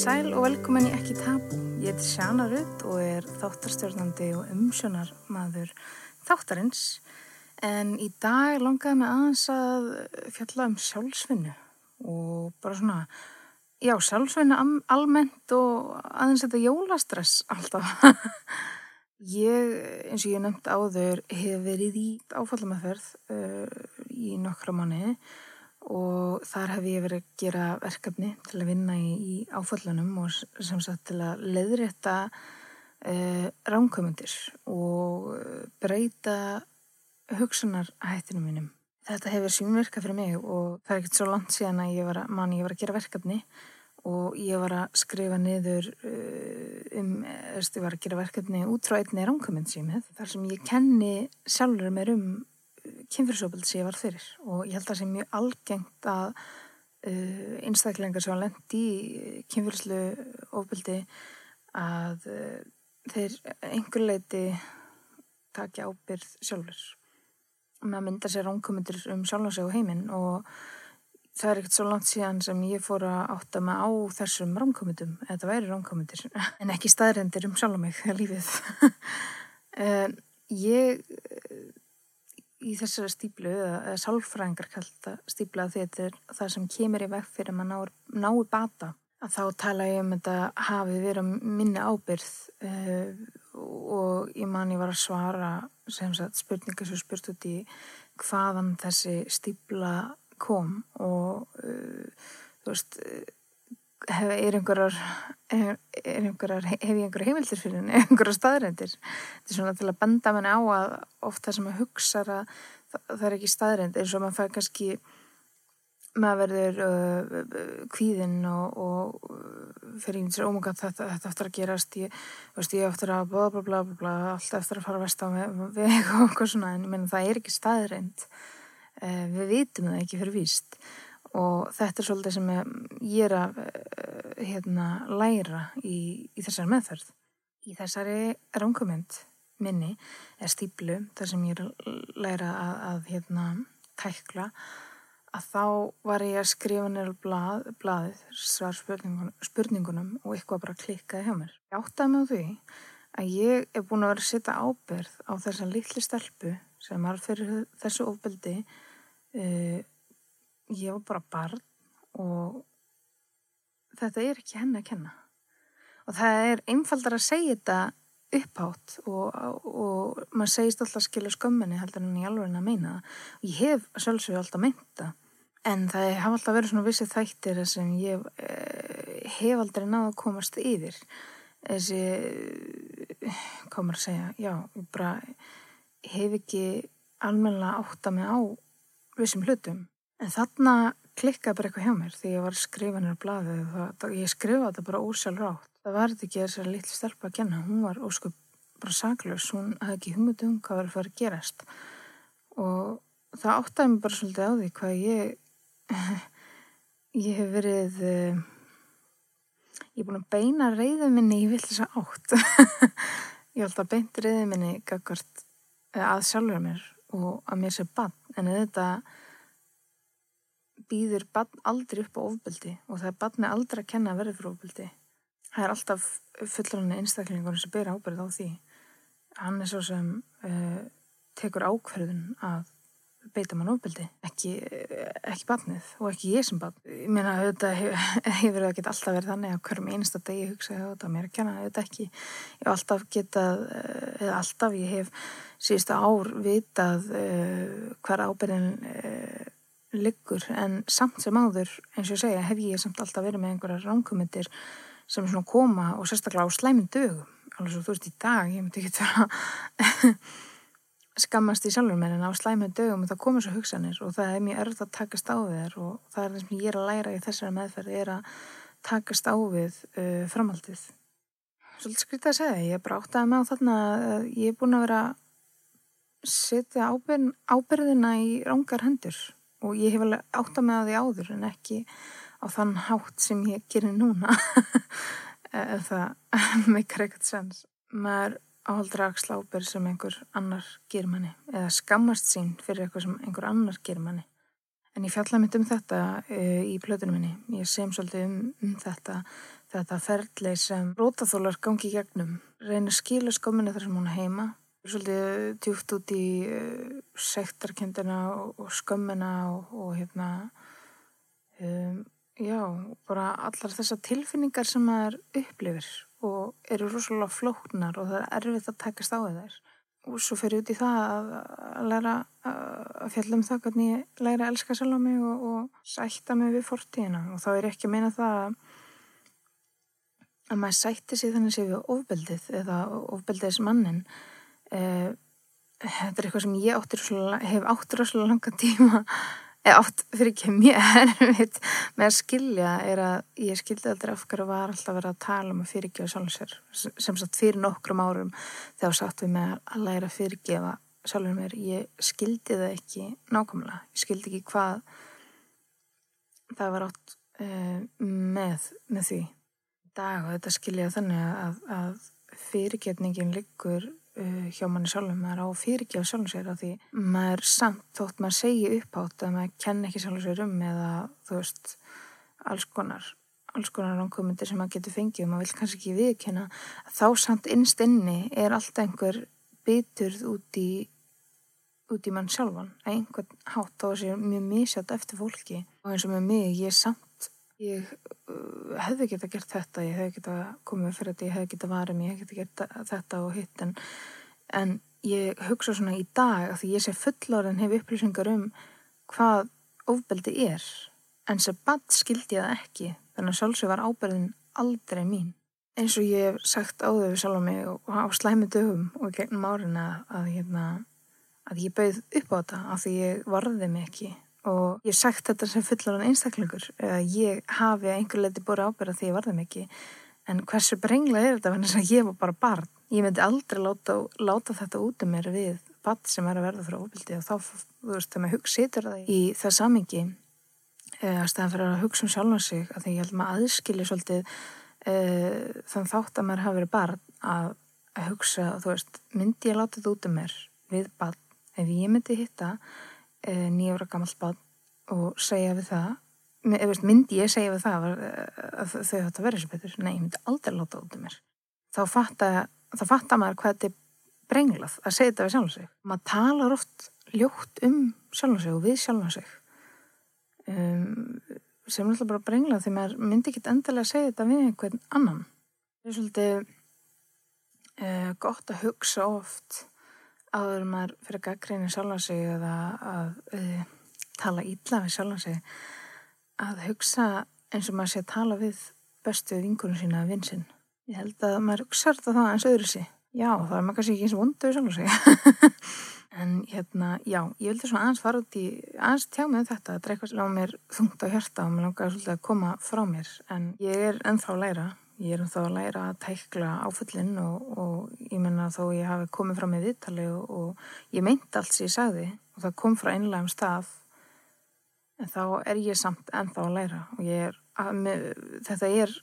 Sæl og velkomin í Ekki Tabu. Ég heiti Sjana Rutt og er þáttarstjórnandi og umsjónar maður þáttarins. En í dag langaði mig aðeins að fjalla um sjálfsvinnu og bara svona, já, sjálfsvinnu almennt og aðeins þetta jólastress alltaf. ég, eins og ég nefndi áður, hef verið í áfallamaferð uh, í nokkra manni og þar hef ég verið að gera verkefni til að vinna í, í áfallunum og sem sagt til að leiðrétta uh, ránkomundir og breyta hugsunarhættinu mínum. Þetta hefur sínverka fyrir mig og það er ekkert svo langt síðan að ég var að, man, ég var að gera verkefni og ég var að skrifa niður um, ég var að gera verkefni út frá einni ránkomund símið þar sem ég kenni sjálfur mér um kynfyrirsofbeldi sem ég var fyrir. Og ég held að það sé mjög algengt að uh, einstaklingar sem lendi í kynfyrirslu ofbeldi að uh, þeir einhver leiti takja ábyrð sjálfur maður myndar sér ánkomundir um sjálf og heiminn. Og það er ekkert svo langt síðan sem ég fór að átta mig á þessum rámkomutum, þetta væri rámkomutir en ekki staðrendir um sjálf mig þegar lífið ég í þessari stíplu, eða sálfræðingar kallt að stípla því þetta er það sem kemur í vekk fyrir að maður nái bata. Að þá tala ég um þetta hafi verið minni ábyrð uh, og ég man ég var að svara sem sagt spurningar sem spurt út í hvaðan þessi stípla kom og uh, þú veist er einhverjar er, er einhverjar, hef ég einhverjar heimildir fyrir henni, einhverjar staðrændir þetta er svona til að benda manni á að oft það sem að hugsa að það, það er ekki staðrænd eins og maður fær kannski maður verður uh, kvíðinn og, og fyrir einhvern sér ómugað oh þetta, þetta eftir að gerast ég, veist, ég eftir að bla bla bla bla allt eftir að fara vest á veg og eitthvað svona en ég menna það er ekki staðrænd uh, við vitum það ekki fyrir víst og þetta er svolítið sem ég er að eh, hérna, læra í, í þessari meðferð. Í þessari ránkumend minni er stíplu þar sem ég er að læra að, að hérna, tækla að þá var ég að skrifa nýra blað, blaðið svar spurningunum, spurningunum og eitthvað bara klikkaði hjá mér. Ég áttaði mig á því að ég er búin að vera að setja ábyrð á þessa litli stelpu sem var fyrir þessu ofbeldi uh, ég var bara barn og þetta er ekki henni að kenna. Og það er einfaldar að segja þetta upphátt og, og maður segist alltaf skilja skömminni heldur en ég alveg að meina það. Og ég hef sjálfsög alltaf meinta en það hafa alltaf verið svona vissið þættir sem ég eh, hef aldrei náða að komast yfir. Þessi komur að segja? Já, ég bara hef ekki almenna átta mig á vissum hlutum En þarna klikkaði bara eitthvað hjá mér því ég var að skrifa nýra bladið og ég skrifaði þetta bara ósjálf rátt. Það þetta ekki þessari litli stelpa að kenna, hún var óskup bara saklaus, hún hafði ekki humutu um hvað var að fara að gerast. Og það áttaði mig bara svolítið á því hvað ég, ég hef verið, eh, ég er búin að beina reyðið minni í vill þess að átt. ég held að beint reyðið minni gagvart að sjálfur mér og að mér sé bann, en þetta býður barn aldrei upp á ofbeldi og það er barni aldrei að kenna verði fyrir ofbeldi. Það er alltaf fullurinn einstaklingur sem ber ábyrð á því. Hann er svo sem uh, tekur ákverðun að beita mann ofbeldi, ekki, ekki barnið og ekki ég sem barn. Ég meina þetta hefur ekki alltaf verið þannig að hverjum einsta degi hugsaði á þetta mér að kenna þetta ekki. Ég hef alltaf getað, eh, eða alltaf ég hef síðustu ár vitað uh, hver ábyrðin uh, liggur en samt sem áður eins og ég segja hef ég samt alltaf verið með einhverja ránkumundir sem svona koma og sérstaklega á slæminn dögum. Alveg svo þú veist í dag ég myndi ekki vera skammast í sjálfur mér en á slæminn dögum og það komur svo hugsanir og það er mjög örð að takast á þér og það er það sem ég er að læra í þessari meðferð er að takast á við uh, framhaldið. Svolítið skrítið að segja ég er bara átt að með á þarna ég er búin að vera setja ábyrð, ábyrðina í rángar hendur og ég hef alveg átt að með því áður en ekki á þann hátt sem ég gerir núna. Ef það meikar ekkert sens. Maður áhaldur að sláper sem einhver annar ger manni eða skammast sín fyrir eitthvað sem einhver annar ger manni. En ég fjalla mitt um þetta uh, í plötunum minni. Ég sem svolítið um, um þetta þetta ferli sem rótaþólar gangi gegnum, reyna að skila skömminu þar sem hún heima, svolítið djúft út í uh, sektarkendina og, og skömmina og, og hérna, um, já, bara allar þessar tilfinningar sem maður upplifir og eru rosalega flóknar og það er erfitt að takast á þær. Og svo fyrir út í það að, að læra að fjalla um það hvernig ég læra að elska sjálf á mig og, og sætta mig við fortíðina. Og þá er ekki að meina það að að maður sætti sig þannig séu við ofbeldið eða ofbeldiðs mannin eh, þetta er eitthvað sem ég áttur hef áttur rosalega langa tíma eða átt fyrir ekki mjög erfitt með að skilja er að ég skildi aldrei af hverju var alltaf verið að tala um að fyrirgefa sjálfum sér sem sagt fyrir nokkrum árum þegar satt við með að læra að fyrirgefa sjálfur mér, ég skildi það ekki nákvæmlega, ég skildi ekki hvað það var átt uh, með, með því. Dag og þetta skilja þannig að, að fyrirgetningin liggur uh, hjá manni sjálfum, maður á fyrirgefa sjálfum sér á því. Maður samt þótt maður segi upphátt að maður kenn ekki sjálfum sér um eða þú veist alls konar, alls konar ránkomundir sem maður getur fengið og maður vil kannski ekki viðkenna þá samt innst inni er alltaf einhver biturð út í út í mann sjálfan. Að einhvern hátt á þessi mjög mísjátt eftir fólki. Og eins og með mig, ég samt ég uh, hefði geta gert þetta ég hefði geta komið fyrir þetta, ég hefði geta varið mér, ég hefði geta gert þetta og hitt en, en ég hugsa svona í dag að því ég sé fullorðin hef upplýsingar um hvað ofbeldi er en sem bad skildi ég það ekki þannig að sjálfsög var ábyrðin aldrei mín. Eins og ég hef sagt áður við sjálf á mig og á slæmi dögum og gegnum árin að, að, hérna, að ég bauð upp á þetta af því ég varði mig ekki og ég sagt þetta sem fullan einstaklingur að ég hafi einhver leiti búið ábyrða því ég varði mig ekki. En hversu brengla er þetta þannig að ég var bara barn? Ég myndi aldrei láta, láta þetta út um mér við barn sem er að verða fyrir óbildi og þá, þú veist, þegar maður hugsa situr það í það samingi að staðan fyrir að hugsa um sjálf á sig að því ég held maður aðskilja svolítið uh, þann þátt að maður hafi verið barn að, að hugsa, þú veist, myndi ég láta þetta út um mér við barn, ef ég myndi hitta uh, nýjafra gammalt barn og segja við það. Myndi ég segja við það að, að þau þetta verið svo betur, nei, ég myndi aldrei láta út um mér. Þá fattar fatta maður hvað þetta er brenglað að segja þetta við sjálf sig. Maður talar oft ljótt um sjálf sig og við sjálf sig um sem er alltaf bara brenglað því maður myndi ekki endilega að segja þetta við einhvern annan. Það er svolítið uh, gott að hugsa oft áður maður fyrir gaggrinni sjálfa sig eða að uh, tala ítla við sjálfa sig að hugsa eins og maður sé að tala við bestu vingunum sína að vinsinn. Ég held að maður hugsa þetta þá eins öðru sig. Já, það er maður kannski ekki eins vondu við sjálfa sig. En hérna, já, ég vildi svona aðeins fara út í, aðeins tjá mig um þetta, eitthvað sem á mér þungt á hjarta og mér langar svolítið að koma frá mér. En ég er ennþá að læra, ég er ennþá að læra að tækla áfullin og, og ég menna þó ég hafi komið frá mig viðtali og, og ég meint allt sem ég sagði og það kom frá einlegum stað, en þá er ég samt ennþá að læra og ég er, að, með, þetta er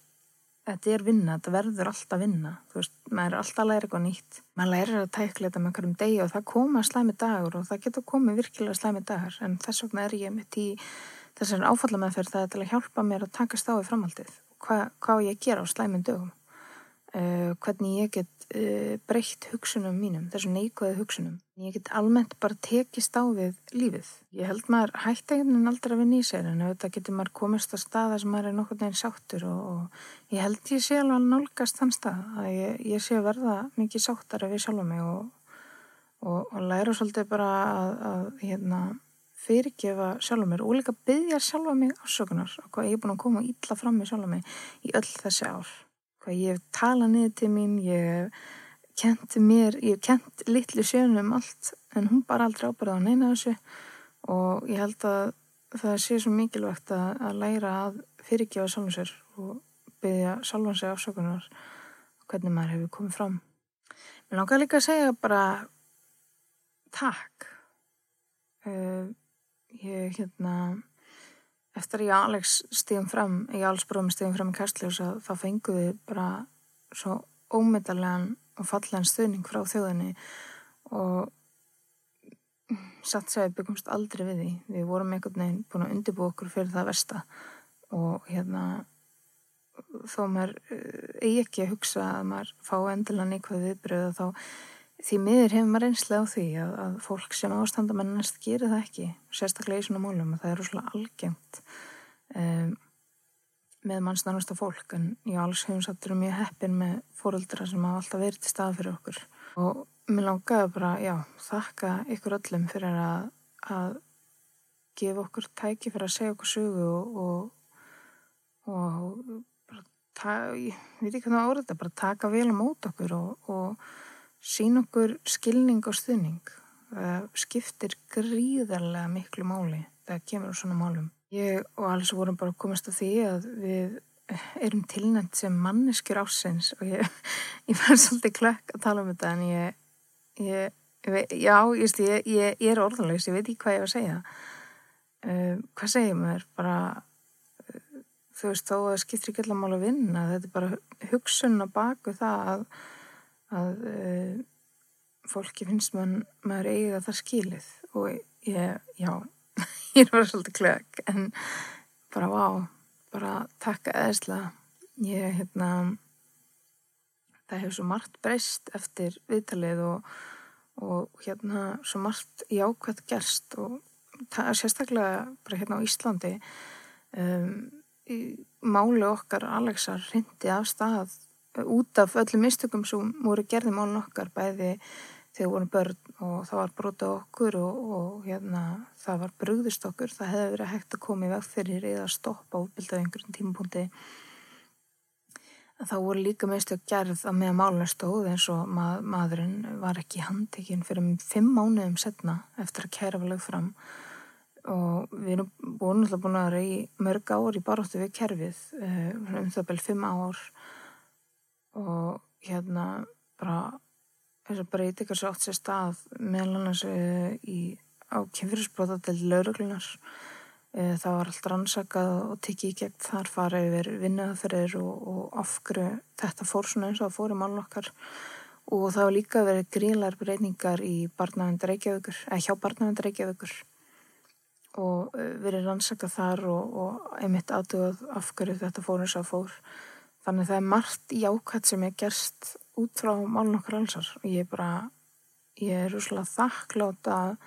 þetta er vinna, þetta verður alltaf vinna. Þú veist, maður er alltaf að læra eitthvað nýtt. Maður lærir að tækla þetta með hverjum degi og það koma slæmi dagur og það getur komið virkilega slæmi dagar, en þess vegna er ég mitt í þessar áfallameðferð það er til að hjálpa mér að takast á í framhaldið Hva, hvað ég ger á slæmin dögum uh, hvernig ég get uh, breytt hugsunum mínum, þessu neikvæðu hugsunum. Ég get almennt bara tekist á við lífið. Ég held maður veginn aldrei í sér en auðvitað getur maður komist á staða sem maður er nokkur neginn sáttur og, og ég held ég sé alveg nálgast þann stað að ég, ég sé að verða mikið sáttara við sjálfa mig og, og, og læra svolítið bara að, að hérna, fyrirgefa sjálfa mér og líka byggja sjálfa mig ásökunar og hvað ég er búin að koma ítla fram með sjálfa mig í öll þessi ár hvað ég hef talað niður til mín, ég hef kent mér, ég hef kent litlu sjönu um allt en hún bara aldrei ábyrða á neina þessu og ég held að það sé svo mikilvægt að, að læra að fyrirgefa sjálfum sér og byggja sjálfan sig afsökunar hvernig maður hefur komið fram. Mér langar líka að segja bara takk. Uh, ég hérna eftir að ég Alex stíðum fram ég allsbróðum stíðum fram í Kastljós þá fenguðu við bara svo ómetallegan og fallegan stuðning frá þjóðinni og satt segja við byggumst aldrei við því. Við vorum einhvern veginn búin að undirbú okkur fyrir það versta og hérna þó maður uh, eigi ekki að hugsa að maður fá endilega neikvæð viðbröð þá því miður hefur maður einslega á því að, að fólk sem ástandamennast gerir það ekki, sérstaklega í svona mólum og það er rosalega algengt um, með mannsnarnasta fólk. En ég alls hefum sattur um mjög heppin með fóröldra sem hafa alltaf verið til stað fyrir okkur. Og mér langaði bara, já, þakka ykkur öllum fyrir að, að gefa okkur tæki fyrir að segja okkur sögu og, og, og bara, ég veit ekki hvernig árið þetta, bara taka vel á mót okkur og, og sín okkur skilning og stuðning uh, skiptir gríðarlega miklu máli þegar kemur úr svona málum. Ég og alls vorum bara komast að því að við erum tilnænt sem manneskjur ásins og ég, ég var svolítið klökk að tala um þetta en ég, ég, já, just, ég er orðanlegs, ég veit ekki hvað ég var að segja. Uh, hvað segir mér? Bara, uh, þú veist, þó að skiptir ekki allar mál að vinna, þetta er bara hugsun að baku það að að uh, fólki finnst mann maður eiga það skilið. Og ég, já, ég er bara svolítið klög en bara vá, bara takka eðsla. Ég, hérna það hefur svo margt breyst eftir viðtalið og, og hérna svo margt jákvæmt gerst og sérstaklega bara hérna á Íslandi. Um, máli okkar Alexar rindi af stað út af öllum mistökum sem voru gerði málun okkar bæði þegar voru börn og það var brota okkur og, og hérna, það var brugðist okkur. Það hefði verið hægt að koma í veg fyrir eða stoppa útbildað einhverjum tímapunkti. Þá voru líka mistök gerð að með málun stóð eins og mað, maðurinn var ekki handekinn fyrir fimm mánuðum setna eftir að kæra var lög fram. Og við erum búin alltaf búin að vera í mörg ár í baróttu við kerfið eh, um það bel fimm ár og hérna bara þess að breytingar svo átt sér stað meðal annars uh, í á kynfyrirsbrota til lauruglunar uh, það var allt rannsakað og tikið í gegn þar farið yfir vinnaðaferðir og, og afgru þetta fór svona eins og það fór í málun okkar. Og það var líka verið grílar breytingar í barnavend Reykjavíkur eða hjá barnavend Reykjavíkur. Og verið rannsakað þar og, og einmitt aðtöðað afgru þetta fór eins og það fór Þannig að það er margt jákvæmt sem er gerst út frá málun okkur allsar. Og ég er bara, ég er úrslega þakklátt að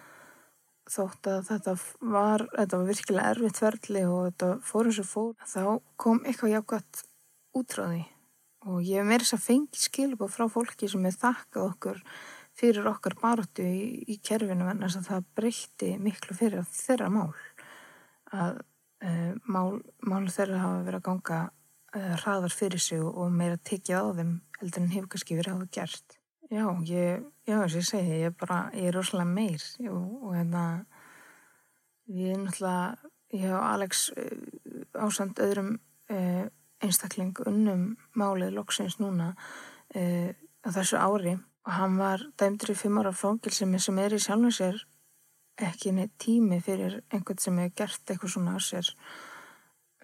þótt að þetta var, þetta var virkilega erfitt verðli og þetta fór eins og fór, þá kom eitthvað jákvæmt út frá því. Og ég hef meira þess að fengi skilpa frá fólki sem er þakkað okkur fyrir okkar baróttu í, í kerfinu en þess að það breytti miklu fyrir þeirra mál. Að e, mál, mál þeirra hafa verið að ganga hraðar fyrir sig og meira tekið á þeim heldur en hefur kannski verið á það gert. Já, ég, já, þess að ég segi, ég er bara, ég er rosalega meir. Og, og hérna, ég er náttúrulega, ég hef Alex uh, ásand öðrum uh, einstakling unnum málið loksins núna á þessu ári. Og hann var dæmdur í fimm ára fangilsemi sem er í sjálfum sér ekki neitt tími fyrir einhvern sem hefur gert eitthvað svona á sér.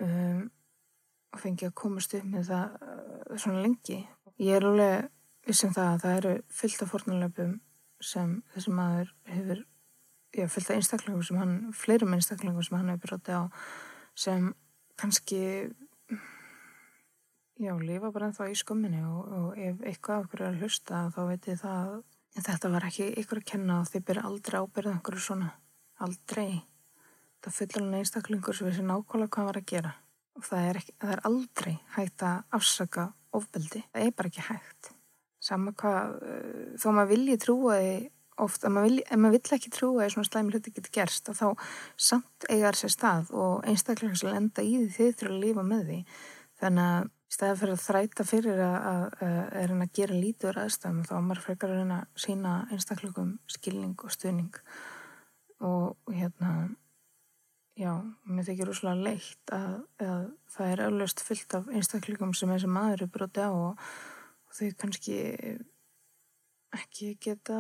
Um, fengi að komast upp með það uh, svona lengi. Ég er alveg vissum það að það eru fyllt af fornalöpum sem þessi maður hefur, já fyllt af einstaklingum sem hann, fleirum einstaklingum sem hann hefur brótið á sem kannski já, lifa bara ennþá í skömminni og, og ef eitthvað af hverju er að hlusta þá veit ég það að þetta var ekki ykkur að kenna og þið byrja aldrei ábyrðað einhverju svona, aldrei. Það fyllir hann einstaklingur sem vissi nákvæmlega hvað hann var að gera og það er, ekki, það er aldrei hægt að afsaka ofbeldi, það er bara ekki hægt. Sama hvað uh, þó maður vilji trúa því ofta, ef maður vill ekki trúa því svona slæmi hluti getur gerst og þá samt eigar sér stað og einstaklega sem lenda í því þið þurfa að lifa með því. Þannig að stæði fyrir að þræta fyrir að, að, að að gera lítur aðstæðum þá maður frekar að reyna að sína einstakleikum skilning og stuðning. Og hérna Já, mér þykir úrslega leitt að, að það er auðvist fyllt af einstaklingum sem þessi maður er brotið á og, og þau kannski ekki geta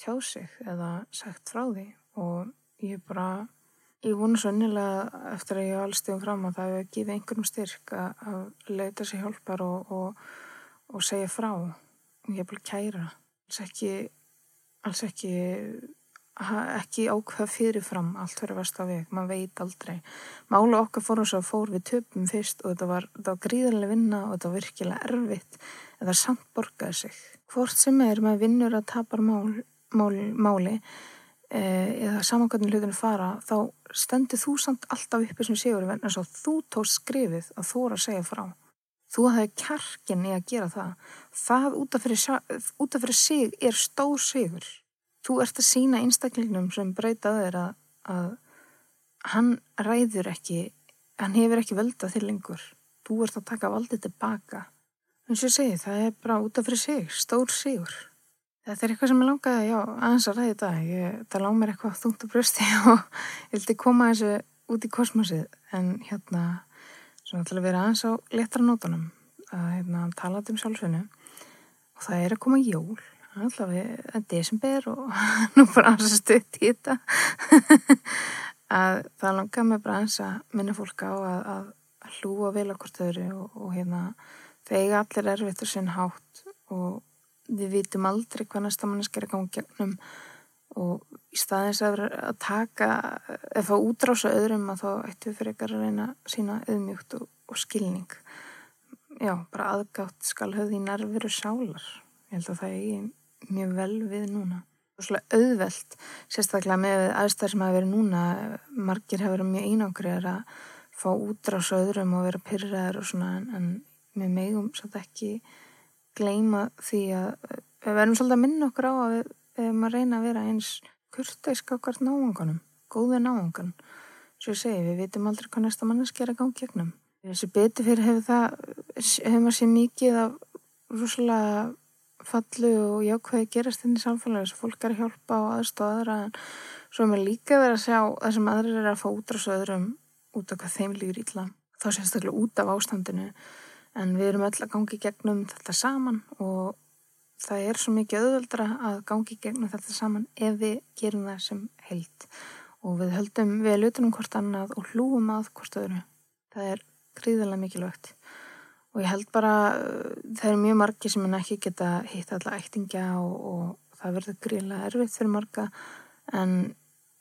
tjá sig eða sagt frá því. Og ég bara, ég vonu svo innilega eftir að ég alls stegum fram að það hefur gefið einhverjum styrk að, að leita sér hjálpar og, og, og segja frá. Og ég er bara kæra, alls ekki, alls ekki ekki ákveða fyrirfram allt fyrir vest á veg, maður veit aldrei. Mála okkar fór og svo fór. Við töpum fyrst og þetta var, var gríðarlega vinna og þetta var virkilega erfitt. En það samt borgaði sig. Hvort sem er maður vinnur að tapar mál, mál, máli eh, eða samankvæmlega hlutinu fara þá stendur þú samt alltaf uppi sem sigur en þess að þú tóst skrifið að voru að segja frá. Þú hafði kjarkin í að gera það. Það út af fyrir sig er stór sigur þú ert að sína einstaklingnum sem breytaður að, að hann ræður ekki, hann hefur ekki völdað til lengur. Þú ert að taka valdið tilbaka. En svo segi það er bara út af fyrir sig, stór sigur. Þetta er eitthvað sem ég langaði, já, aðeins að ræði þetta. Ég, það lág mér eitthvað þungt á brösti og ég vildi koma þessu út í kosmosið. En hérna, svona til að vera aðeins á letra nótunum, að hérna, tala um sjálfsveinu. Og það er að koma jól alltaf við desember og nú bara að stutt í þetta. Að það langar mig bara að minna fólk á að, að, hlúa vel okkur þöru og, og hérna þegar allir er og sinn hátt og við vitum aldrei hvað næsta manneski er að koma gegnum og í staðins að að taka ef að útrása öðrum að þá ættu við fyrir eitthvað að reyna sína auðmjúkt og, og skilning. Já, bara aðgátt skal höfði í nervuru sálar. Ég held að það er mjög vel við núna. Svona auðvelt, sérstaklega með aðstæðar sem hafa verið núna, margir hafa verið mjög einangriðar að fá útrás öðrum og vera pyrraðar og svona en, en með megum svolítið ekki gleima því að við verðum svolítið að minna okkur á að við erum að reyna að vera eins kurteisk á hvert náangunum, góði náangun. Svo ég segi, við vitum aldrei hvað næsta manneski er að ganga gegnum. Þessi beti fyrir hefur það, hefur maður sér mikið af rúslega fallu og jákvæði gerast inn í samfélagi þess að fólk er að hjálpa og aðstóðara en svo er maður líka verið að sjá það sem aðrir er að fá útrás öðrum út af hvað þeim líður ítla þá sérstaklega út af ástandinu. En við erum öll að gangi gegnum þetta saman og það er svo mikið auðvöldra að gangi gegnum þetta saman ef við gerum það sem held og við höldum við lutunum hvort annað og hlúum að hvort öðru. Það er gríðilega mikilvægt og ég held bara það er mjög margi sem en ekki geta hitt alla ættingja og, og það verður gríðilega erfitt fyrir marga. En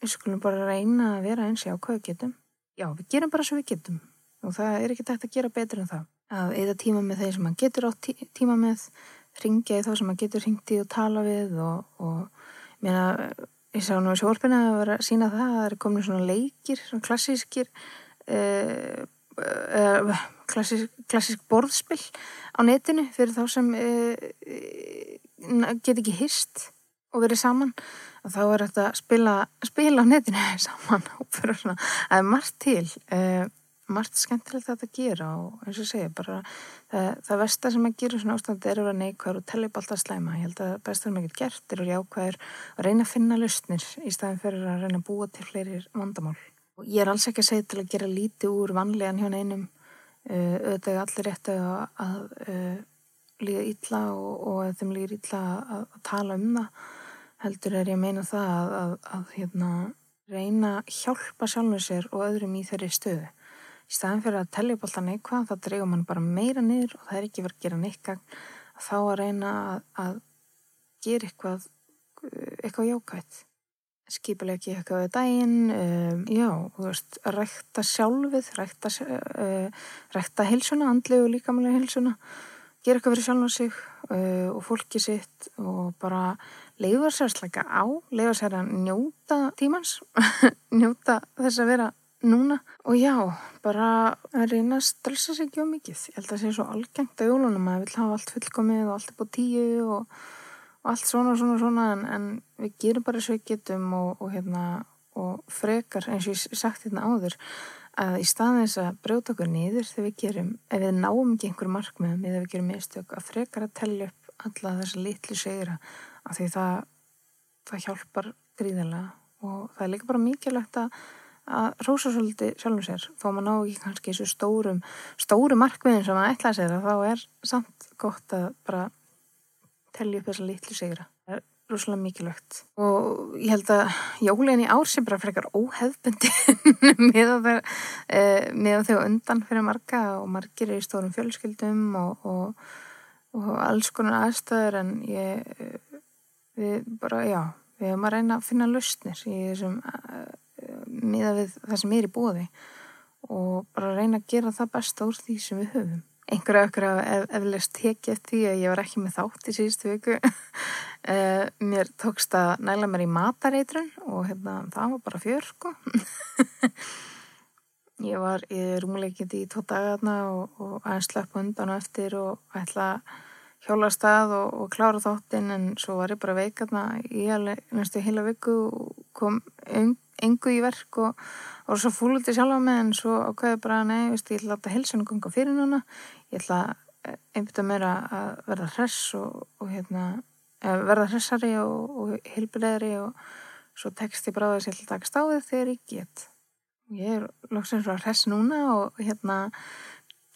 við skulum bara reyna að vera eins í ákvæðu getum. Já, við gerum bara svo við getum. Og það er ekki tægt að gera betur en það. Að eða tíma með þeir sem maður getur á tí tíma með ringja í þá sem maður getur ringt í og tala við og, og mér að ég sá nú í sjórfina að vera að sína það að það er komin svona leikir, svona klassískir uh, uh, klassísk, klassísk borðspill á netinu fyrir þá sem uh, get ekki hýst og verið saman. Þá er þetta að spila, spila á netinu saman og fyrir svona, það er margt til uh, margt skemmtilegt að þetta gera og eins og segja bara það, það versta sem að gera svona ástandi er að vera neikvæður og tellja upp alltaf slæma. Ég held að bestur ekkert gert er að jákvæður að reyna að finna lausnir í staðin fyrir að reyna að búa til fleiri vandamál ég er alls ekki að segja til að gera lítið úr vanlegan hjá einum uh, auðvitað allir rétt að, að uh, líða ítla og, að þeim líður ítla að, að tala um það. Heldur er ég að meina það að, að, að hérna, reyna hjálpa sjálfur sér og öðrum í þeirri stöðu. Í staðin fyrir að tellja upp alltaf neikvað þá dreifum mann bara meira niður og það er ekki verið að gera neikað þá að reyna að gera eitthvað eitthvað jákvægt skipilega ekki eitthvað við daginn, um, já, þú veist, rækta sjálfið, rækta, uh, rækta hilsuna, andlegu og líkamlega hilsuna, gera eitthvað fyrir sjálf og sig uh, og fólki sitt og bara leiða sér slækka á, leiða sér að njóta tímans, njóta þess að vera núna og já, bara að reyna að stressa sig ekki á mikið. Ég held að það sé svo algengt á jólunum að við vil hafa allt fullkomið og allt er búið tíu og og allt svona svona svona en, en við gerum bara svo getum og, og hérna og frekar eins og ég sagt hérna áður að í staðin þess að brjóta okkur niður þegar við gerum, ef við náum ekki einhver markmiðum eða við gerum mistök að frekar að tellja upp alla þessa litlu segra af því það, það hjálpar gríðilega og það er líka bara mikilvægt að að rosa svolítið sjálfum sér. Þó maður ná ekki kannski þessu stórum stóru markmiðin sem maður ætlaði sér þá er samt gott að bara telja upp þessa litlu sigra. Það er rosalega mikilvægt. Og ég held að jólinn í ár sem bara frekar óhefbundi með að þau undan fyrir marga og margir er í stórum fjölskyldum og, og, og alls konar aðstæður en ég, við bara, já, við höfum að reyna að finna lausnir í þessum uh, miða við það sem er í bóði og bara reyna að gera það besta úr því sem við höfum einhverja okkur ef, eflust tekið því að ég var ekki með þátt í síðustu viku. Uh, mér tókst að næla mér í matareitrun og hérna, það var bara fjör sko. Ég var í rúmuleikindi í tvo dagarna og, og aðeins slöpp undan og eftir og ætla að hjóla stað og, og klára þáttinn en svo var ég bara veikarna í alveg næstu heila viku og kom engu í verk og var svo fúlutið sjálf á mig en svo ákveði bara nei, veist, ég ætla að láta helsinu ganga fyrir núna. Ég ætla eh, einbita mér að verða hress og, og hérna, verða hressari og, og hilbilegri og svo tekst ég bara að ég ætla að taka stáðið þegar ég get. Ég er lóksins frá hress núna og hérna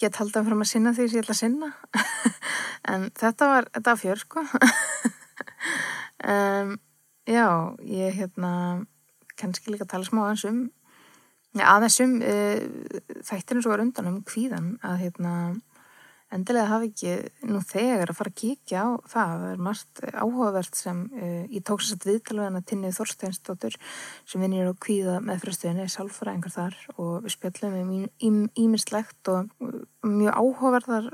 get haldið að fyrir að sinna því sem ég ætla að sinna. En þetta var, þetta var fjör sko. Um, já, ég hérna kannski líka tala smá aðeins um aðeins um uh, þættirinn svo var undan um hvíðan að hérna endilega hafi ekki nú þegar að fara að kíkja á það, það er margt áhugavert sem uh, ég tók sér satt viðtalvegan að Tinnið Þorsteinsdóttur sem vinnir á kvíða með fröstuðinni, sálfræðingar þar og við spjallum um ímislegt og mjög áhugaverðar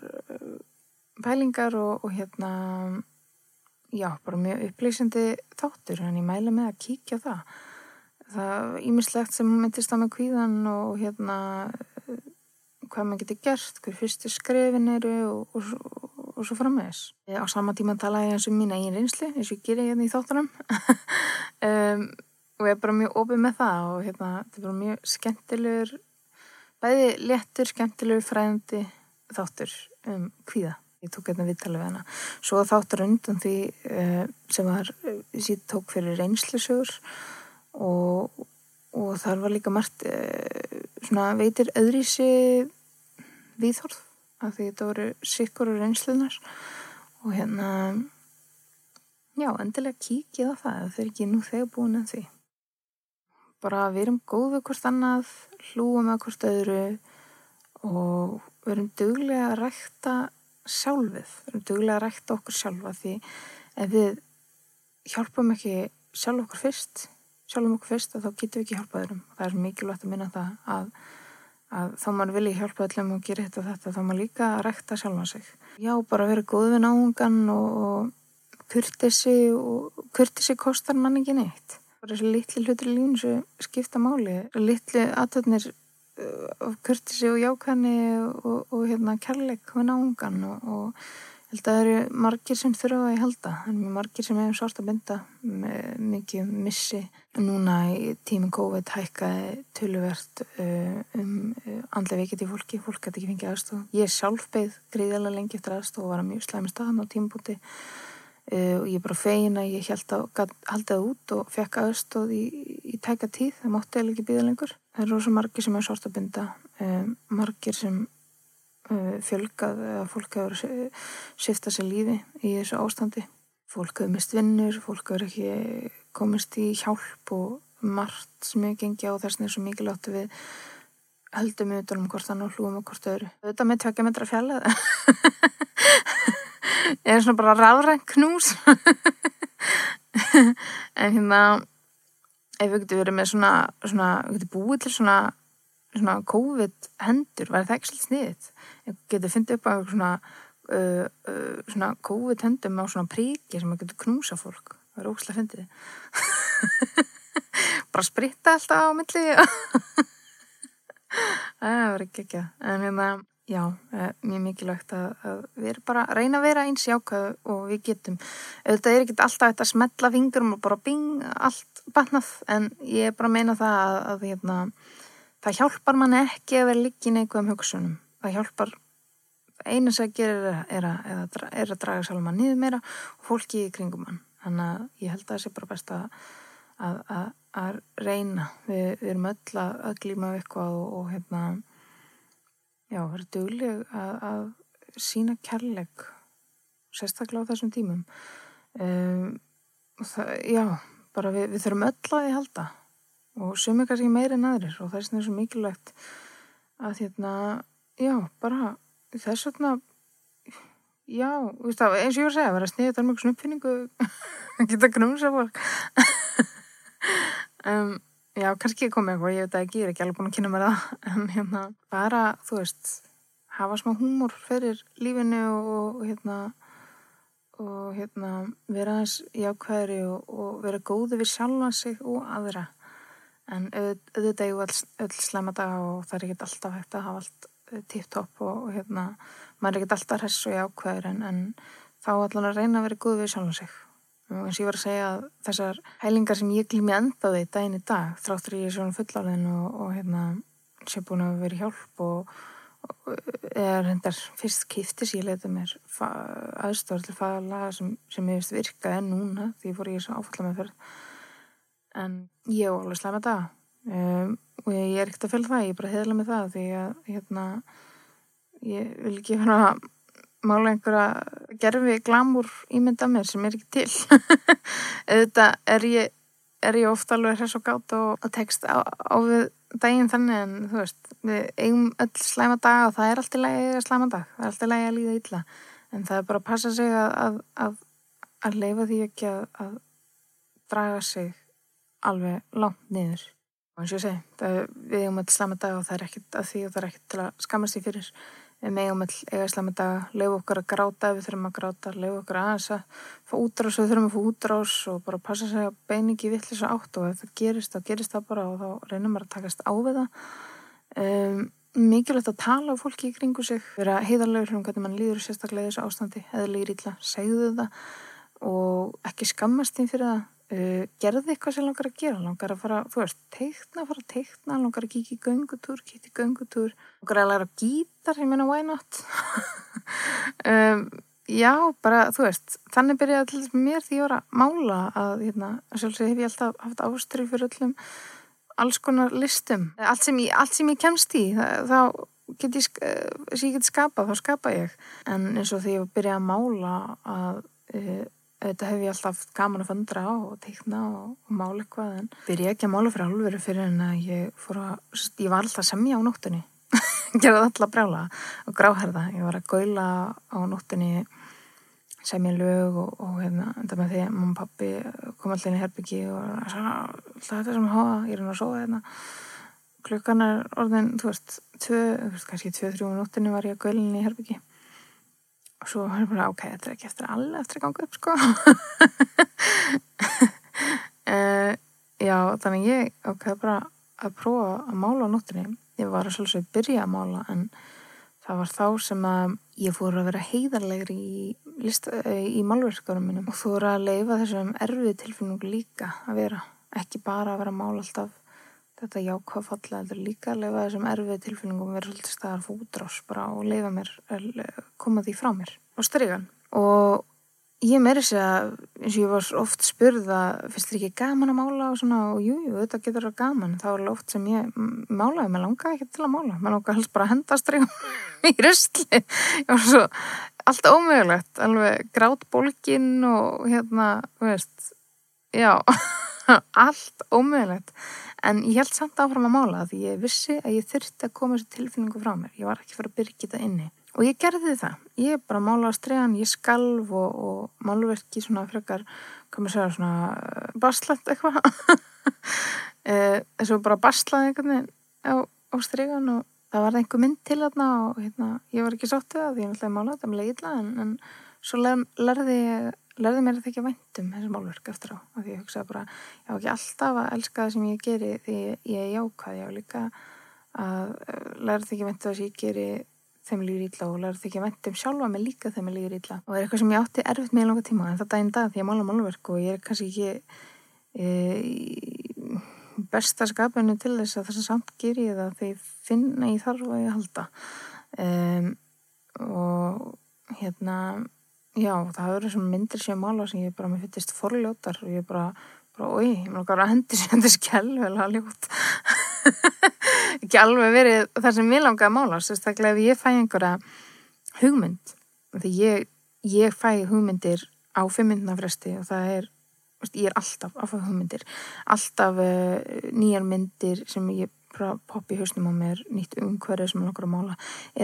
pælingar og, og hérna já, bara mjög upplýsandi þáttur, en ég mæla með að kíkja það það er ímislegt sem myndist á með kvíðan og hérna hvað maður getur gert, hver fyrstu skrefin eru og, og, og, og svo fram með þess. Á sama tíma tala ég eins um mín eigin reynsli, eins og ég gerir hérna í þáttunum um, og ég er bara mjög ofið með það og hérna þetta er bara mjög skemmtilegur bæði léttur, skemmtilegur fræðandi þáttur um kvíða. Ég tók hérna viðtalið við hana. Svo þáttur undan því uh, sem var, ég tók fyrir reynslisögur og, og þar var líka margt eh, svona veitir öðrísi viðhorð af því þetta voru sikkur og reynslunar og hérna já, endilega kíkið á það það er ekki nú þegar búin en því. Bara við erum góðu hvort annað, hlúum að hvort öðru og við erum duglega að rækta sjálfið, við erum duglega að rækta okkur sjálfa því ef við hjálpum ekki sjálf okkur fyrst sjálfum okkur fyrst að þá getum við ekki hjálpað öðrum. Og það er mikilvægt að minna það að, að þá mann vilji hjálpa öllum og gera þetta og þetta þá mann líka að rekta sjálfa sig. Já, bara vera góð við náungan og, kurtisi og kurtisi kostar mann ekki neitt. Bara þessi litli hlutir í lífun sem skipta máli, litli aðtöðnir uh, af kurtisi og jákanni og, og hérna kærleik við náungan og, og held að það eru margir sem þurfa að halda. En margir sem hefur sárt að binda mikið missi. Núna í tíminn COVID hækkaði töluvert uh, um uh, andlega veikit í fólki, fólk gæti ekki fengið aðstof ég sjálf beigð greiðilega lengi eftir aðstof og var að mjög slæmi staðan á tímbúti uh, og ég bara feina ég held að haldaði út og fekk aðstof í, í tæka tíð. Það mátti eða ekki býða lengur. Það eru svo margir sem hefur sárt að binda margir sem fjölgað eða fólk hefur sifta sér lífi í þessu ástandi. Fólk hefur mist vinnur, fólk hefur ekki komist í hjálp og margt sem hefur gengið á þess að það er svo mikilvægt að við heldum utan um hvort þannig hlúum og hvort öðru. Þetta með tvekja metra fjalla ég er svona bara ráðrænt knús. En hérna ef við getum verið með svona, svona við getum búið til svona svona COVID hendur, var það ekki svolítið sniðið? Getur fundið upp á svona, uh, uh, svona COVID hendum á svona príki sem maður getur knúsa fólk. Það er óslægt fundið. Bara spritta alltaf á milli. það var ekki ekki. En hérna, já, eh, mjög mikilvægt að, að við erum bara að reyna að vera eins jákað og við getum. Þetta er ekki alltaf þetta að smetla fingurum og bara bing, allt bannað. En ég er bara að meina það að, að hérna, það hjálpar mann ekki að vera líkin eitthvað um hugsunum það hjálpar eina sem gera er að, er að, er að draga sjálf mann niður meira og fólki í kringum mann þannig að ég held að það sé bara best að, að, reyna. Við, við erum öll að glíma eitthvað og, og hérna já, vera dugleg að sína kærleik sérstaklega á þessum tímum. Um, það, já, bara við, við þurfum öll að því halda. Og sumi kannski meira en aðrir og vegna er svo mikilvægt að hérna, já, bara þess vegna já, það, eins og ég var að segja, vera að sniða þetta um einhversum uppfinningu geta knúsa fólk um, já, kannski komið eitthvað, ég veit að ég er ekki alveg búin að kynna mér það, en hérna, bara, þú veist, hafa smá húmor fyrir lífinu og, hérna, og hérna, vera aðeins jákvæðri og, og vera góði við sjálfa sig og aðra. En auðvitað ég öll, öll slemma daga og það er ekkert alltaf hægt að hafa allt tipptopp og, og hérna, maður er ekkert alltaf hress og jákvæður en, en þá allan að reyna að vera góð við sjálf sig. Og eins og ég var að segja að þessar hælingar sem ég glými enda því daginn í dag, þráttur ég svona fulláðin og, og hérna, sé búin að vera hjálp og, og er hendar fyrst kýftis ég leita mér aðstofar til fagalaga sem, sem ég veist virka en núna því fór ég svo áfalla með fyrir en ég er alveg slæm að það um, og ég er ekkert að fylgja það, ég er bara heðla með það því að hérna ég vil ekki hérna mála einhverja gerfi glamur ímynda mér sem er ekki til. Auðvitað er ég er ég ofta alveg hress og gátt og, text á, á við daginn þannig en þú veist, við eigum öll slæma dag og það er alltaf lægi að slæma dag það er alltaf lægi að líða illa. En það er bara að passa sig að að, að, að leifa því ekki að, að draga sig alveg langt niður og eins og ég segi, það, við eigum að slæma dag og það er ekkert að því og það er ekkert til að skammast því fyrir. Við eigum að eiga slæma dag leifu okkar að gráta við þurfum að gráta leifu okkar aðeins að fá útrás og við þurfum að fá útrás og bara passa sig að beina ekki vittlis að átt og ef það gerist þá gerist það bara og þá reynum við að takast á við það. Um, mikilvægt að tala á fólki í kringu sig vera heiðarlegur um hvernig mann líður sérstaklega þessu ástandi, eðlýr ítla, segðu það og ekki skammast því fyrir það Uh, gerði eitthvað sem langar að gera? Langar að fara, þú veist, teikna, fara að teikna langar að kíkja í göngutúr, kíkja í göngutúr. Langar að læra gítar ég meina, why not? Um, já, bara, þú veist þannig byrjaði þess mér því að ég var að mála að, hérna, sjálfsög hef ég alltaf haft ástrið fyrir öllum alls konar listum. Allt sem ég, allt sem ég kemst í þá get ég, sem ég get skapað þá skapa ég, en eins og því ég byrjaði að mála að uh, Þetta hef ég alltaf gaman að fundra á og teikna og, og mála eitthvað en byrja ekki að mála fyrir alveg fyrir en að ég fór að, ég var alltaf semja á nóttunni, gerði alltaf brjála og gráherða, ég var að gaula á nóttunni, semja lög og, og hérna, enda með því mamma og pappi kom alltaf inn í herbyggi og alltaf þetta sem hafa, ég er hérna að sóða hérna, klukkan er orðin, þú veist, tvö, kannski tvö, þrjú nóttunni var ég að gaula inn í herbyggi og svo var ég bara, ok, þetta er ekki eftir alveg eftir að ganga upp, sko. Uh, já, þannig ég ok, bara að prófa að mála á nóttinni ég var að svolítið byrja að mála en það var þá sem að ég fór að vera heiðarlegri í, í málverkarum minnum og fór að leifa þessum erfið tilfinnung líka að vera, ekki bara að vera að mála alltaf þetta jákvæða falla er líka að leifa þessum erfið tilfinningum vera svolítið staðar fótrás bara og leifa mér, koma því frá mér og strygan og ég meiri sér að eins og ég var oft spurða, finnst þér ekki gaman að mála og svona? Og jújú, jú, þetta getur að gaman. Þá er oft sem ég málaði mér langaði ekki til að mála, mér langaði helst bara að henda strygan í röstli ég var svo allt ómögulegt alveg grátt bólkin og hérna, veist já allt ómögulegt. En ég held samt áfram að mála því ég vissi að ég þurfti að koma þessu tilfinningu frá mér. Ég var ekki fyrir að byrja þetta inni. Og ég gerði það, ég bara mála á stregan ég skalv og, og málverki svona frekar, kannu segja svona uh, baslætt eitthvað. Þess að bara baslaði veginn á, á stregan og það var einhver mynd til þarna og hérna, ég var ekki sáttið það því ég náttúrulega málaði þetta með leila en, en svo lærði ég lærði mér að væntum þessi málverk eftir á af því ég hugsaði bara, ég á ekki alltaf að elska það sem ég geri því ég er jákvæð ég á líka að eh, lærði að væntum það sem ég geri þeim líður ítla og lærði að væntum sjálfa mig líka þeim líður ítla og það er eitthvað sem ég átti erfitt með í langa tíma en það daginn dag því ég mála málverk og ég er kannski ekki e, besta skapinu til þess að þess að samt ger ég það ég finna ég þarf að ég halda. Um, og hérna Já, það eru svona myndir sem mála sem ég bara, mér finnst forljótar og ég bara, bara, oi, ég mér okkar að hendi sem þetta er skjálfilega ljót ekki alveg verið það sem ég langaði að mála, sérstaklega ef ég fæ einhverja hugmynd því ég, ég fæ hugmyndir á fimmyndnafresti og það er ég er alltaf að fá hugmyndir alltaf uh, nýjar myndir sem ég popp í hausnum á mér nýtt umhverju sem ég langar að mála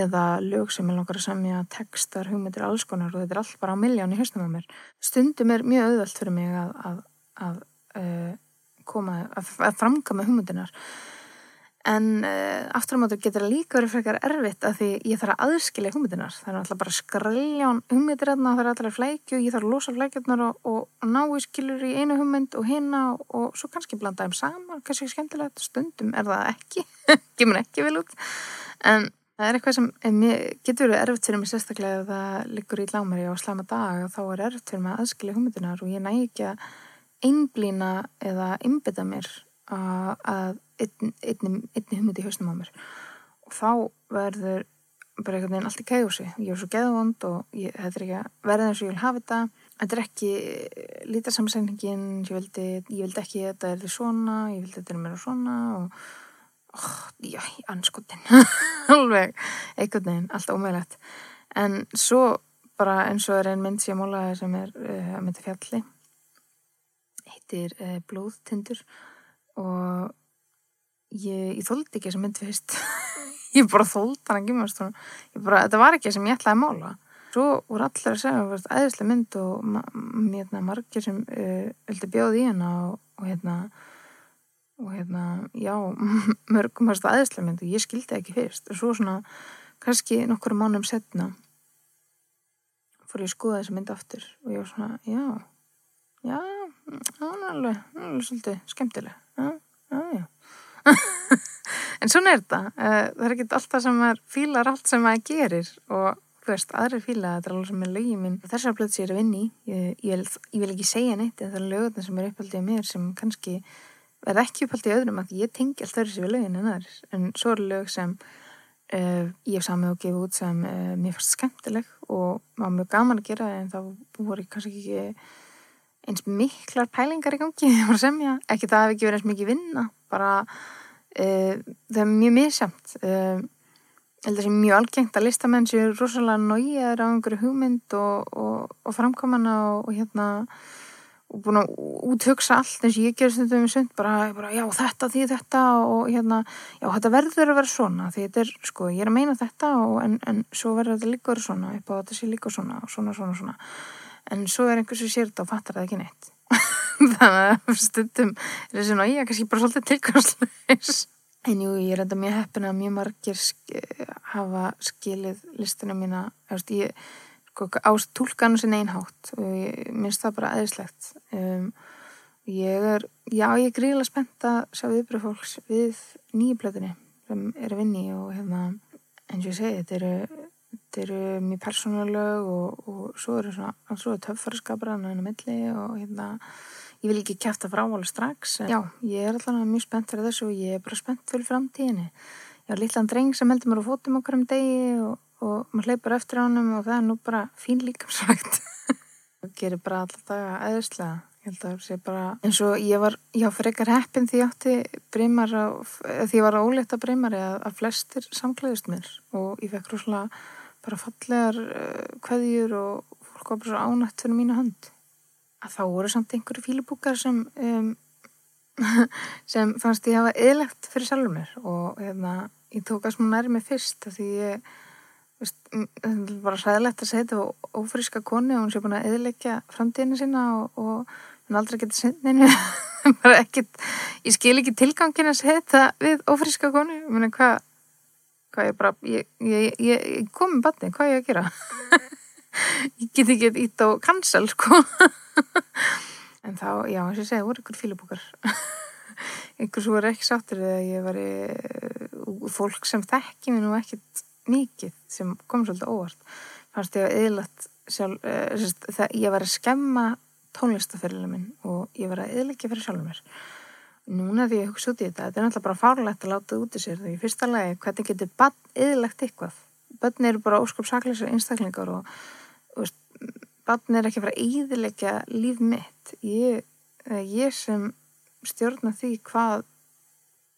eða lög sem ég langar að semja textar, hugmyndir, alls konar og þetta er allt bara á miljón í hausnum á mér. Stundum er mjög auðvöld fyrir mig að, að, að uh, koma, að, að framkama hugmyndinar en uh, aftur á mótu getur það líka verið frekar erfitt að því ég þarf að aðskilja hugmyndinar það er alltaf bara að skrælja hugmyndir það er alltaf flækju, ég þarf að losa flækjurnar og, og, og ná í skilur í einu hugmynd og hinna og, og svo kannski blanda þeim saman, kannski skemmtilegt. Stundum er það ekki, kemur ekki vel út. En það er eitthvað sem mér, getur verið erfitt fyrir mig sérstaklega ef það liggur í lámari á slama dag og þá er erfitt fyrir mig að aðskilja hugmyndinar og ég næ ekki að einblýna eða einbytta mér að einni, einni, einni hugmynd í hausnum á mér. Og þá verður bara einhvern veginn allt í kægusi ég er svo geðvond og ég, þetta er ekki að verða eins og ég vil hafa þetta. Þetta er ekki lítarsamsendingin ég vildi, ég vildi ekki þetta er því svona ég vildi þetta er mér og svona og oh, já, anskotin alveg, einhvern veginn allt ómægilegt en svo bara eins og er einn mynd sem ég mólaði sem er uh, að myndi fjalli. Heitir uh, Blóðtindur og ég, ég þóldi ekki þessa mynd fyrst. Ég bara þóldi hann ekki mjög þetta var ekki sem ég ætlaði að mála. Svo voru allir að segja að það var æðislega mynd og ma hérna, margir sem uh, vildi bjóði í hana og, og hérna og hérna, já mörgum varst það æðislega mynd og ég skildi ekki fyrst. Og svo svona, kannski nokkur mánum setna fór ég að skoða þessa mynd aftur og ég var svona, já já, það var alveg, alveg svolítið skemmtileg já, já, já. En svona er þetta. Eh, það er ekki alltaf sem maður fílar allt sem maður gerir. Og þú veist, aðri fíla þetta er alveg sem er lögin minn. Þessar blöð sem ég er að vinni ég, ég, ég vil ekki segja neitt en það er lögutna sem er uppaldið mér sem kannski verð ekki uppaldið öðrum að ég tengi allt öðru sem við lögin en aðri en svo eru lög sem uh, ég hef samið og gefið út sem uh, mér fannst skemmtileg og var mjög gaman að gera en þá voru kannski ekki eins miklar pælingar í gangi. Ekki það hef ekki verið eins mikið vinna bara uh, það er mjög misjamt uh, heldur sem mjög algengt að listamenn séu rosalega nájaður á einhverju hugmynd og, og, og framkomana og, og hérna og búin að úthugsa allt eins og ég ger stundum í sund. Bara, bara já þetta því þetta og hérna já þetta verður að vera svona því þetta er sko ég er að meina þetta en, en svo verður þetta líka að vera svona upp á þetta sé líka svona og svona svona svona en svo er einhvers sem sér þetta og fattar það ekki neitt. Þannig að stundum er þessi nája kannski bara svolítið tilkvæmsleis en jú, ég er enda mjög heppin að mjög margir sk hafa skilið listina mína. Ég, sko, á tólkanu sinna einhátt og ég minnst það bara aðeinslegt um, ég er já, ég er gríðilega spennt að sjá viðbröð fólks við nýjublöðinni sem er að vinni og hérna eins og ég segi, þetta eru þetta eru mjög persónuleg og, og svo eru svona, svo er töffarskapur að náðinu milli og hérna ég vil ekki kæfta frá alveg strax en já, ég er alltaf mjög spennt fyrir þessu og ég er bara spennt fyrir framtíðinni. Ég har lillan dreng sem heldur mér á fótum okkur um degi og, og maður hleypur eftir ánum og það er nú bara fín líkamsvægt það gerir bara alltaf daga eðislega ég held að það sé bara eins og ég var, já fyrir ekkar heppin því ég átti breymar því ég var ólegt að breymari að, að flestir samklæðist mér og ég fekk rúslega bara fallegar uh, eh, og fólk var bara svo ánætt fyrir mínu hönd. Að þá voru samt einhverju fílubúkar sem um, sem fannst ég hafa eðlegt fyrir sjálfur mér. Og hérna, ég tók að smá næri mig fyrst því ég veist, bara sæðilegt að segja þetta ófríska koni og hún sé búin að eðleggja framtíðinu sína og, og hún aldrei getur sendinu bara ekkit, ég skil ekki tilgangin að segja þetta við ófríska koni ég meina hvað hvað ég bara, ég, ég, ég, kom með batni, hvað ég að gera? Ég get ekki ít á cancel sko. En þá, já, eins og ég segi, voru ykkur fílubúkar ykkur svo er ekki sáttur þegar ég var í fólk sem þekki mér nú ekkit mikið sem kom svolítið óvart. Fannst ég að eðlat sjálf, uh, það, ég var að skemma tónlistaferðilega minn og ég var að eðlækja fyrir sjálfur mér núna því ég hugsa út í þetta, þetta er náttúrulega bara fárlegt að láta það út í sér því fyrsta lagi, hvernig getur bann eðlægt eitthvað? Bönn eru bara óskapsakleisar einstaklingar og bann er ekki að íðilegja líf mitt. Ég, ég sem stjórna því hvað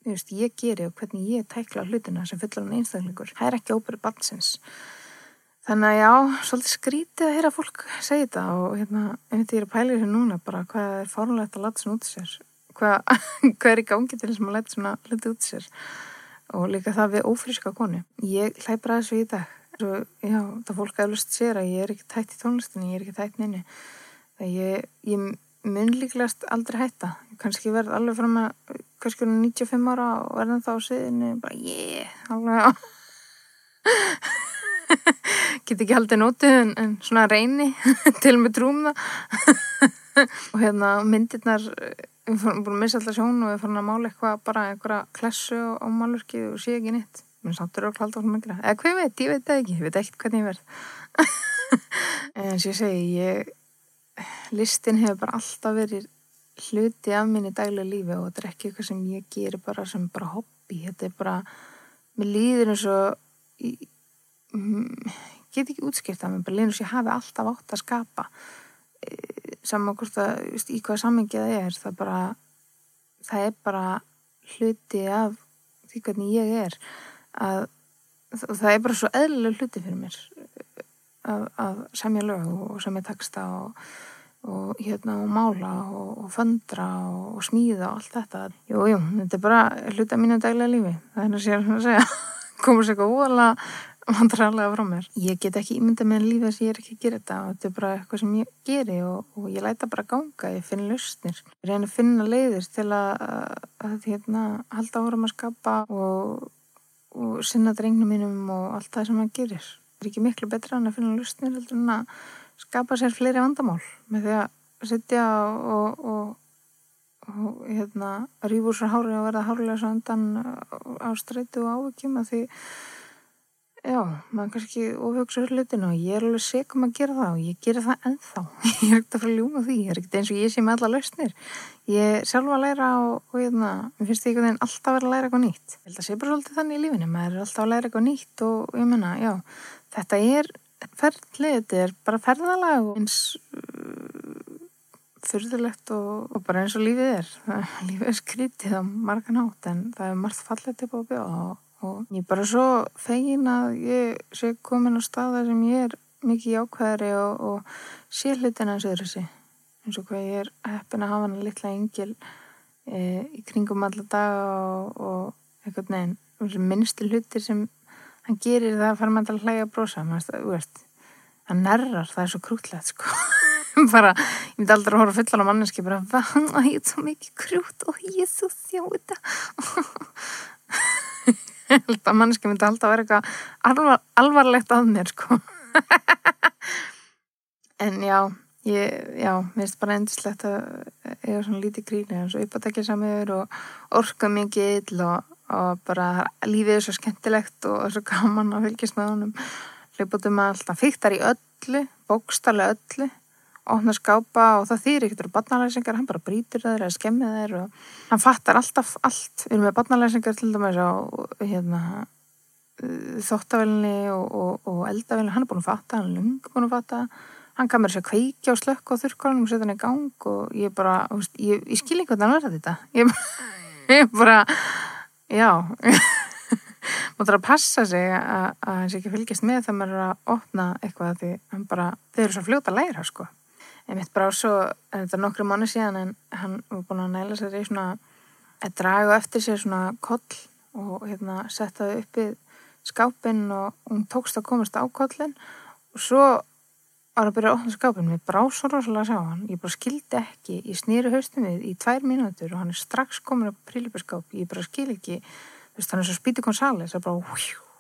veist, ég geri og hvernig ég tækla hlutina sem fullan einstaklingur það er ekki óbyrðu bannsins þannig að já, svolítið skrítið að heyra fólk segja þetta og hérna, einmitt ég er að pæla þessu núna bara hvað er fárulegt að lata svona út sér hvað, hvað er í gangi til þess að maður leta svona hluti út sér. Og líka það við ófríska konu. Ég hlæpar að þessu í dag. Svo, já, það fólk aðlust sér að ég er ekki tætt í tónlistinni, ég er ekki tætt nynni. Ég, ég, mun líklegast aldrei hætta. Kannski verð alveg fram að kannski 95 ára og verðan þá síðan bara yeah, alveg get ekki haldið nótið en, en svona reyni til með trúum það. Og hérna myndirnar við fórum búin að missa alltaf sjón og við fórum að mála eitthvað bara einhverja klessu á málurki og sé ekki nýtt menn sáttur og klált á hún mikla eða hvað ég veit, ég veit það ekki, ég veit ekkert hvernig ég verð. En sem ég segi ég, listin hefur bara alltaf verið hluti af minni daglega lífi og þetta er ekki eitthvað sem ég gerir bara sem bara hobby, þetta er bara mér líður eins og ég, get ekki útskipt að mér bara líður eins og ég hafi alltaf átt að skapa saman hvort að í hvaða sammengi það er það bara það er bara hluti af því hvernig ég er. Að það er bara svo eðlilega hluti fyrir mér að, að semja lög og semja texta og, og hérna og mála og, og föndra og, og smíða og allt þetta. Jú, jú, þetta er bara hluti af mínu daglega lífi það er að sér að segja. Komur sér eitthvað óalega vandrarlega frá mér. Ég get ekki ímynda með lífið þess að ég er ekki að gera þetta. Og þetta er bara eitthvað sem ég geri og ég læta bara ganga, ég finn lausnir. Ég reyna að finna leiðir til að, að hérna, halda áram að skapa og og sinna drengnum mínum og allt það sem hann gerir. Það er ekki miklu betra en að finna lustnir heldur en að skapa sér fleiri vandamál. Með því að sittja og, og, og hérna, rýfur sér hári og verða hárlega svo undan á streytu og ávikjum að því já, maður kannski ofjóksur hlutinu og ég er alveg segum að gera það og ég gera það ennþá. Ég er ekkert að fara að ljúma því, ég er ekkert eins og ég sé með alla lausnir. Ég er sjálfa að læra og, og hérna, mér finnst því einhvern veginn alltaf að að læra eitthvað nýtt. Ég held að sé bara svolítið þannig í lífinu maður er alltaf að læra eitthvað nýtt og ég menna, já þetta er ferðlið, þetta er bara ferðalag eins uh, fyrðulegt og, og bara eins og lífið er. Lífið er skrítið á margan hátt en það er margt upp á bjóða og og ég er bara svo fegin að ég sé komin á staða sem ég er mikið jákvæðari og, og sé hlutina eins og þessi eins og hvað ég er heppin að hafa hann litla engil e, í kringum alla daga og, og eitthvað neginn minnstu hlutir sem hann gerir það að fara með að hlæga að brosa. Hann nerrar, það er svo krútlegt sko. Bara, ég myndi aldrei að hóra fullan á manneski bara, það er svo mikið krút og ég er svo þjóta held að mannski myndi alltaf að vera eitthvað alvar, alvarlegt að mér sko. En já ég, já, mér finnst bara endislegt að eiga svona lítið gríni og uppátækja samir og orka mikið og, og bara lífið er svo skemmtilegt og svo gaman að fylgjast með honum. Hljópatum alltaf fyrtar í öllu bókstallega öllu opna skápa og það þýr ekkert eru barnalæsingar, hann bara brítur þeir eða skemmið þeir og hann fattar alltaf allt. Við erum með barnalæsingar til dæmis á hérna, þóttavelni og, og, og eldavelni hann er búin að fatta, hann er lungi búin að fatta. Hann kamur sér að kveikja og slökka á þurrkólunum og setja hann í gang og ég bara ég, ég skil ekki hvernig hann verða þetta. Ég, ég bara já. Maður þarf að passa sig að hann sé ekki fylgjast með þegar maður er að opna eitthvað því hann bara, þeir eru svo fljóta læra sko ég mitt bara svo, en þetta er nokkru mánu síðan en hann var búin að næla sér í svona að draga eftir sér svona koll og hérna setja þau upp í skápin og hún tókst að komast á kollin og svo var að byrja að opna skápin við brá svo rosalega að sjá hann. Ég bara skildi ekki, ég snýri haustum við í tvær mínútur og hann er strax komin upp á príliparskáp, ég bara skil ekki. Þú veist hann er svo spítið konsalis það er bara hú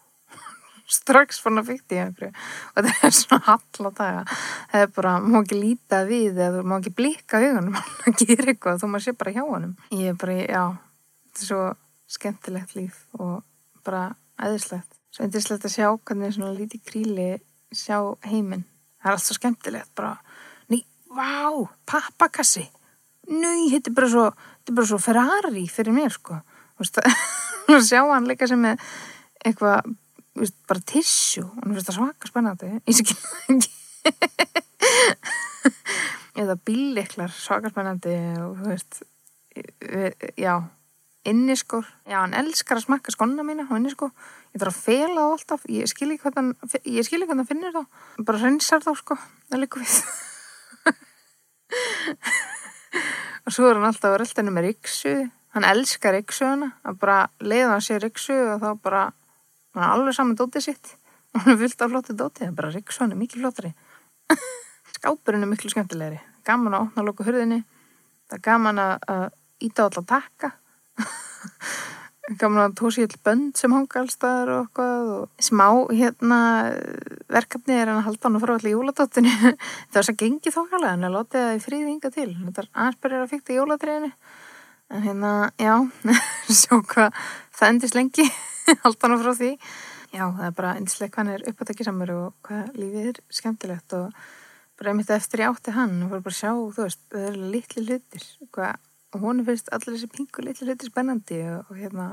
strax fann að fyrta í einhverju. Og það er svona hall á daga. Það er bara, maður má ekki líta við eða þú má ekki blika hugunum að gera eitthvað, þú maður sé bara hjá honum. Ég er bara, já, þetta er svo skemmtilegt líf og bara æðislegt, svo æðislegt að sjá hvernig svona lítið kríli sjá heiminn, það er allt svo skemmtilegt bara, ný, vá pappakassi, nýj þetta er bara svo, þetta er bara svo Ferrari fyrir mér sko, þú veist að sjá hann líka sem er eitthvað veist, bara tissjú og hún finnst það svaka spennandi. Ég sé ekki eða bíliklar svaka spennandi og þú veist já, inniskor já, hann elskar að smakka skonna mína á inniskor, ég þarf að fela það alltaf. Ég skil ekki hvernig hann skil ekki hvernig hann finnir það bara reynsar þá sko, það líka við. Og svo er hann alltaf að rölda henni með riksu hann elskar riksuðuna að bara leiða hann sér riksu og þá bara hann er alveg saman dótið sitt. Og hann er fyllt af flottu dótið það er bara Riksson er mikið flottari. Skápurinn er miklu skemmtilegri. Gaman að opna og loka hurðinni það er gaman að, að íta allar takka. Gaman að tósi all bönd sem hanga allstaðar og eitthvað og smá hérna verkefni er hann að halda hann og fara allir jóladóttinu það var svo gengið þokkalega en að láta það í fríði ynga til. Þetta er aðspyrjar að fykta jóladriðinu en hérna, já sjó hvað það endist lengi halda hann frá því. Já, það er bara hvað hann er uppátækisamur og hvað lífið er skemmtilegt og bara einmitt eftir ég átti hann og fór bara að sjá, þú veist, það er litli hlutir. Og hún finnst allir þessi pingu litli hluti spennandi og, og hérna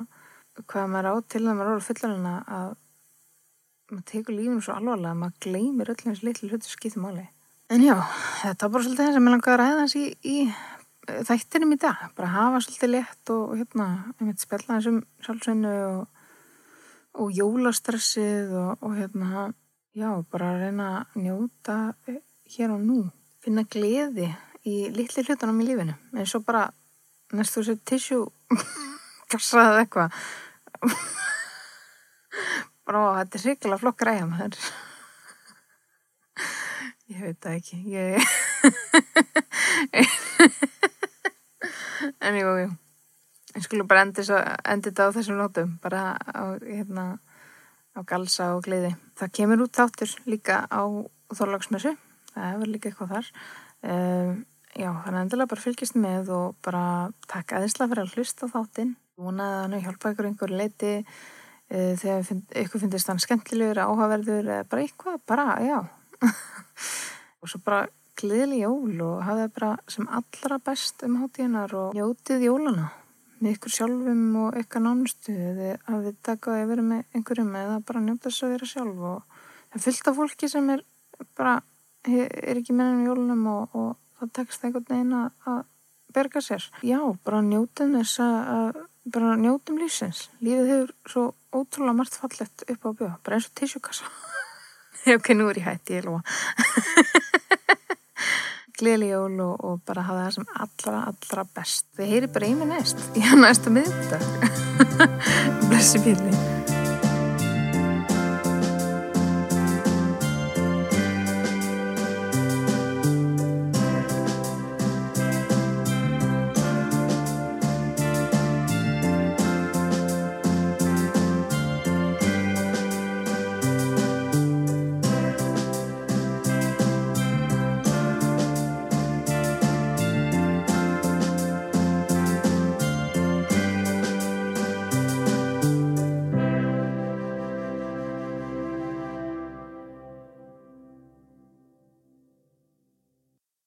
hvað maður á til að maður eru fullan að maður tekur lífinu svo alvarlega að maður gleymir öllum þessi litli hluti skýðum áli en já, þetta var bara svolítið það sem ég langaði að ræða hans í, í þættinum í dag, bara hafa svolítið létt og, og hérna, ég veit spella þessum sjálfsveinu og, og jólastressið og hérna já, bara að reyna að njóta hér og nú. Finna gleði í litli hlutunum í lífinu. Eins og bara næstu sér tissjú kassaði eitthvað. Bara þetta er hrigla flokk ræða maður. Ég veit það ekki ég en jú, jú ég skulle bara endi þetta á þessum nótum bara á, hérna, á galsa og gleiði það kemur út þáttur líka á þorlagsmessu það hefur líka eitthvað þar um Já, þannig endilega bara fylgjast með og bara takk aðeinslega fyrir að hlusta þáttinn. Vonaði að hann hjálpa ykkur einhver leiti uh, þegar finn, ykkur finnist hann skemmtilegur, áhaverður eða bara eitthvað, bara, já. og svo bara gleðileg jól og hafið bara sem allra best um hátíðinar og njótið jólana með ykkur sjálfum og ykkar nánustu eða hafið takað að vera með einhverjum eða bara njóta þess að vera sjálf og það fylgta fólki sem er bara, er ekki meðan um jólunum og, og það tekst einhvern veginn að berga sér. Já, bara njótum þess að bara njótum lífsins. Lífið hefur svo ótrúlega margt fallett upp á bjóða, bara eins og tissjúkassa. ok, nú er ég hætti, ég lofa. Gleðli jól og, og bara hafa það sem allra, allra best. Þið heyri bara einu næst í næsta miðdag. Blessi bíli.